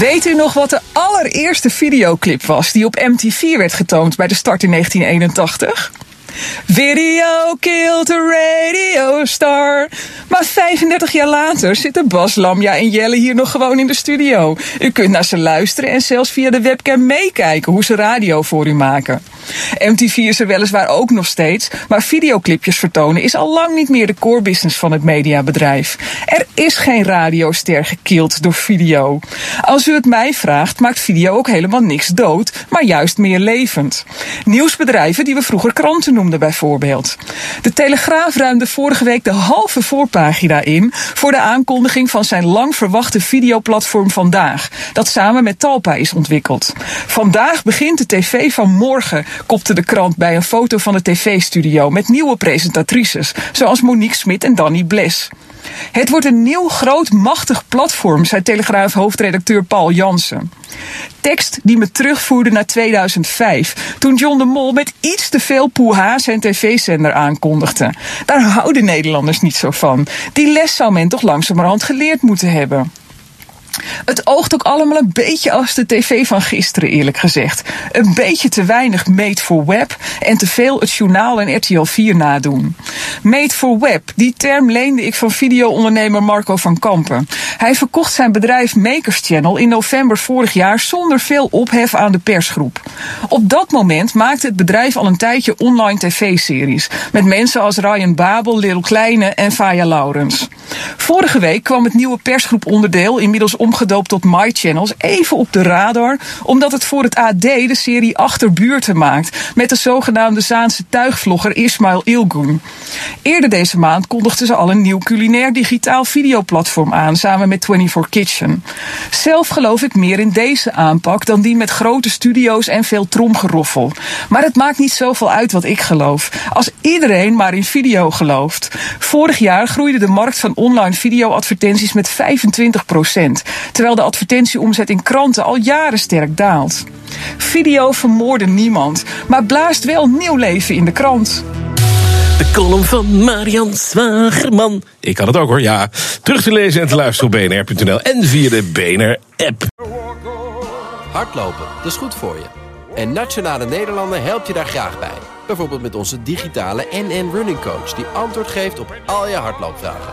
Weet u nog wat de allereerste videoclip was die op MTV werd getoond bij de start in 1981? Video killed a radio star. Maar 35 jaar later zitten Bas Lamja en Jelle hier nog gewoon in de studio. U kunt naar ze luisteren en zelfs via de webcam meekijken hoe ze radio voor u maken. MTV is er weliswaar ook nog steeds, maar videoclipjes vertonen is al lang niet meer de core business van het mediabedrijf. Er is geen radioster gekild door video. Als u het mij vraagt, maakt video ook helemaal niks dood, maar juist meer levend. Nieuwsbedrijven die we vroeger kranten noemden bijvoorbeeld. De Telegraaf ruimde vorige week de halve voorpagina in voor de aankondiging van zijn lang verwachte videoplatform Vandaag, dat samen met Talpa is ontwikkeld. Vandaag begint de tv van morgen, kopte de krant bij een foto van de tv-studio met nieuwe presentatrices, zoals Monique Smit en Danny Bles. Het wordt een nieuw, groot, machtig platform, zei Telegraaf hoofdredacteur Paul Jansen. Tekst die me terugvoerde naar 2005, toen John de Mol met iets te veel poeha zijn tv-zender aankondigde. Daar houden Nederlanders niet zo van. Die les zou men toch langzamerhand geleerd moeten hebben. Het oogt ook allemaal een beetje als de tv van gisteren, eerlijk gezegd. Een beetje te weinig made for web en te veel het journaal en RTL 4 nadoen. Made for web, die term leende ik van videoondernemer Marco van Kampen. Hij verkocht zijn bedrijf Makers Channel in november vorig jaar zonder veel ophef aan de persgroep. Op dat moment maakte het bedrijf al een tijdje online tv-series. Met mensen als Ryan Babel, Lil Kleine en Faya Laurens. Vorige week kwam het nieuwe persgroep onderdeel, inmiddels omgedoopt tot My Channels, even op de radar. Omdat het voor het AD de serie Achterbuurten maakt. Met de zogenaamde Zaanse tuigvlogger Ismail Ilgun. Eerder deze maand kondigden ze al een nieuw culinair digitaal videoplatform aan. Samen met 24 Kitchen. Zelf geloof ik meer in deze aanpak dan die met grote studio's en veel tromgeroffel. Maar het maakt niet zoveel uit wat ik geloof. Als iedereen maar in video gelooft. Vorig jaar groeide de markt van online videoadvertenties met 25% terwijl de advertentieomzet in kranten al jaren sterk daalt. Video vermoorde niemand, maar blaast wel nieuw leven in de krant. De column van Marian Zwagerman. Ik kan het ook hoor, ja. Terug te lezen en te luisteren op bnr.nl en via de BNR-app. Hardlopen, dat is goed voor je. En Nationale Nederlanden helpt je daar graag bij. Bijvoorbeeld met onze digitale NN Running Coach... die antwoord geeft op al je hardloopvragen.